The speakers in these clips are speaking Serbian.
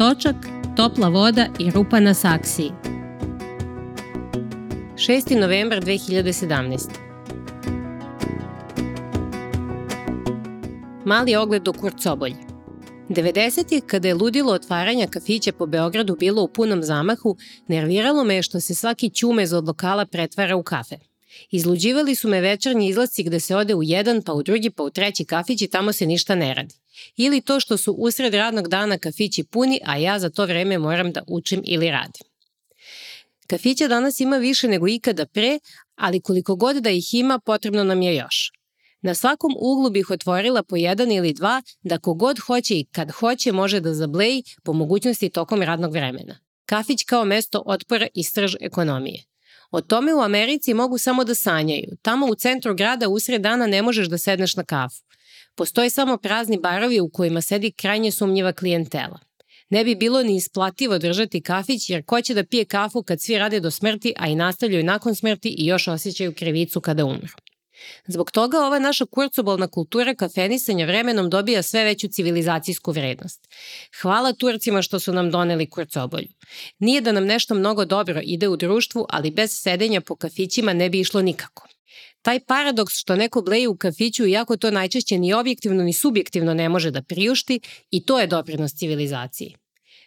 Točak, topla voda i rupa na saksiji. 6. novembar 2017. Mali ogled u Kurcobolji. 90. kada je ludilo otvaranja kafića po Beogradu bilo u punom zamahu, nerviralo me što se svaki ćumez od lokala pretvara u kafe. Izluđivali su me večernji izlasci gde se ode u jedan, pa u drugi, pa u treći kafić i tamo se ništa ne radi. Ili to što su usred radnog dana kafići puni, a ja za to vreme moram da učim ili radim. Kafića danas ima više nego ikada pre, ali koliko god da ih ima, potrebno nam je još. Na svakom uglu bih otvorila po jedan ili dva da kogod hoće i kad hoće može da zableji po mogućnosti tokom radnog vremena. Kafić kao mesto otpora i strž ekonomije. O tome u Americi mogu samo da sanjaju. Tamo u centru grada usred dana ne možeš da sedneš na kafu. Postoje samo prazni barovi u kojima sedi krajnje sumnjiva klijentela. Ne bi bilo ni isplativo držati kafić jer ko će da pije kafu kad svi rade do smrti, a i nastavljaju nakon smrti i još osjećaju krivicu kada umru. Zbog toga ova naša kurcobolna kultura kafenisanja vremenom dobija sve veću civilizacijsku vrednost. Hvala Turcima što su nam doneli kurcobolju. Nije da nam nešto mnogo dobro ide u društvu, ali bez sedenja po kafićima ne bi išlo nikako. Taj paradoks što neko bleje u kafiću, iako to najčešće ni objektivno ni subjektivno ne može da priušti, i to je doprinos civilizaciji.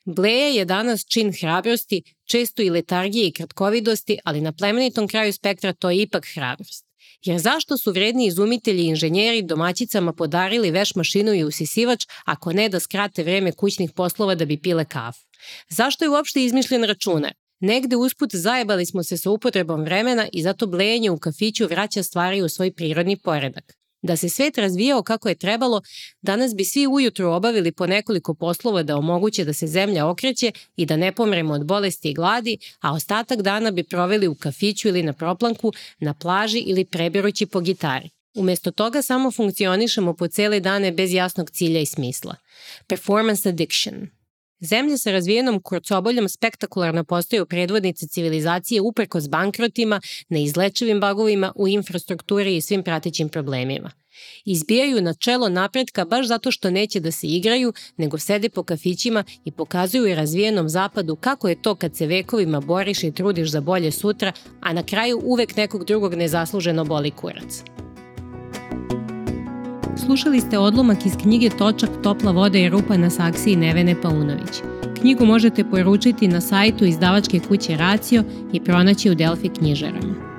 Bleje je danas čin hrabrosti, često i letargije i kratkovidosti, ali na plemenitom kraju spektra to je ipak hrabrost. Jer zašto su vredni izumitelji i inženjeri domaćicama podarili veš mašinu i usisivač ako ne da skrate vreme kućnih poslova da bi pile kafu? Zašto je uopšte izmišljen računar? Negde usput zajebali smo se sa upotrebom vremena i zato blejenje u kafiću vraća stvari u svoj prirodni poredak. Da se svet razvijao kako je trebalo, danas bi svi ujutru obavili po nekoliko poslova da omoguće da se zemlja okreće i da ne pomremo od bolesti i gladi, a ostatak dana bi proveli u kafiću ili na proplanku, na plaži ili prebirući po gitari. Umesto toga samo funkcionišemo po cele dane bez jasnog cilja i smisla. Performance addiction – Zemlje sa razvijenom kurcoboljom spektakularno postaju predvodnice civilizacije uprkos bankrotima, neizlečivim bagovima u infrastrukturi i svim pratećim problemima. Izbijaju na čelo napretka baš zato što neće da se igraju, nego sede po kafićima i pokazuju razvijenom zapadu kako je to kad se vekovima boriš i trudiš za bolje sutra, a na kraju uvek nekog drugog nezasluženo boli kurac. Slušali ste odlomak iz knjige Točak, topla voda i rupa na saksiji Nevene Paunović. Knjigu možete poručiti na sajtu izdavačke kuće Racio i pronaći u Delfi knjižarama.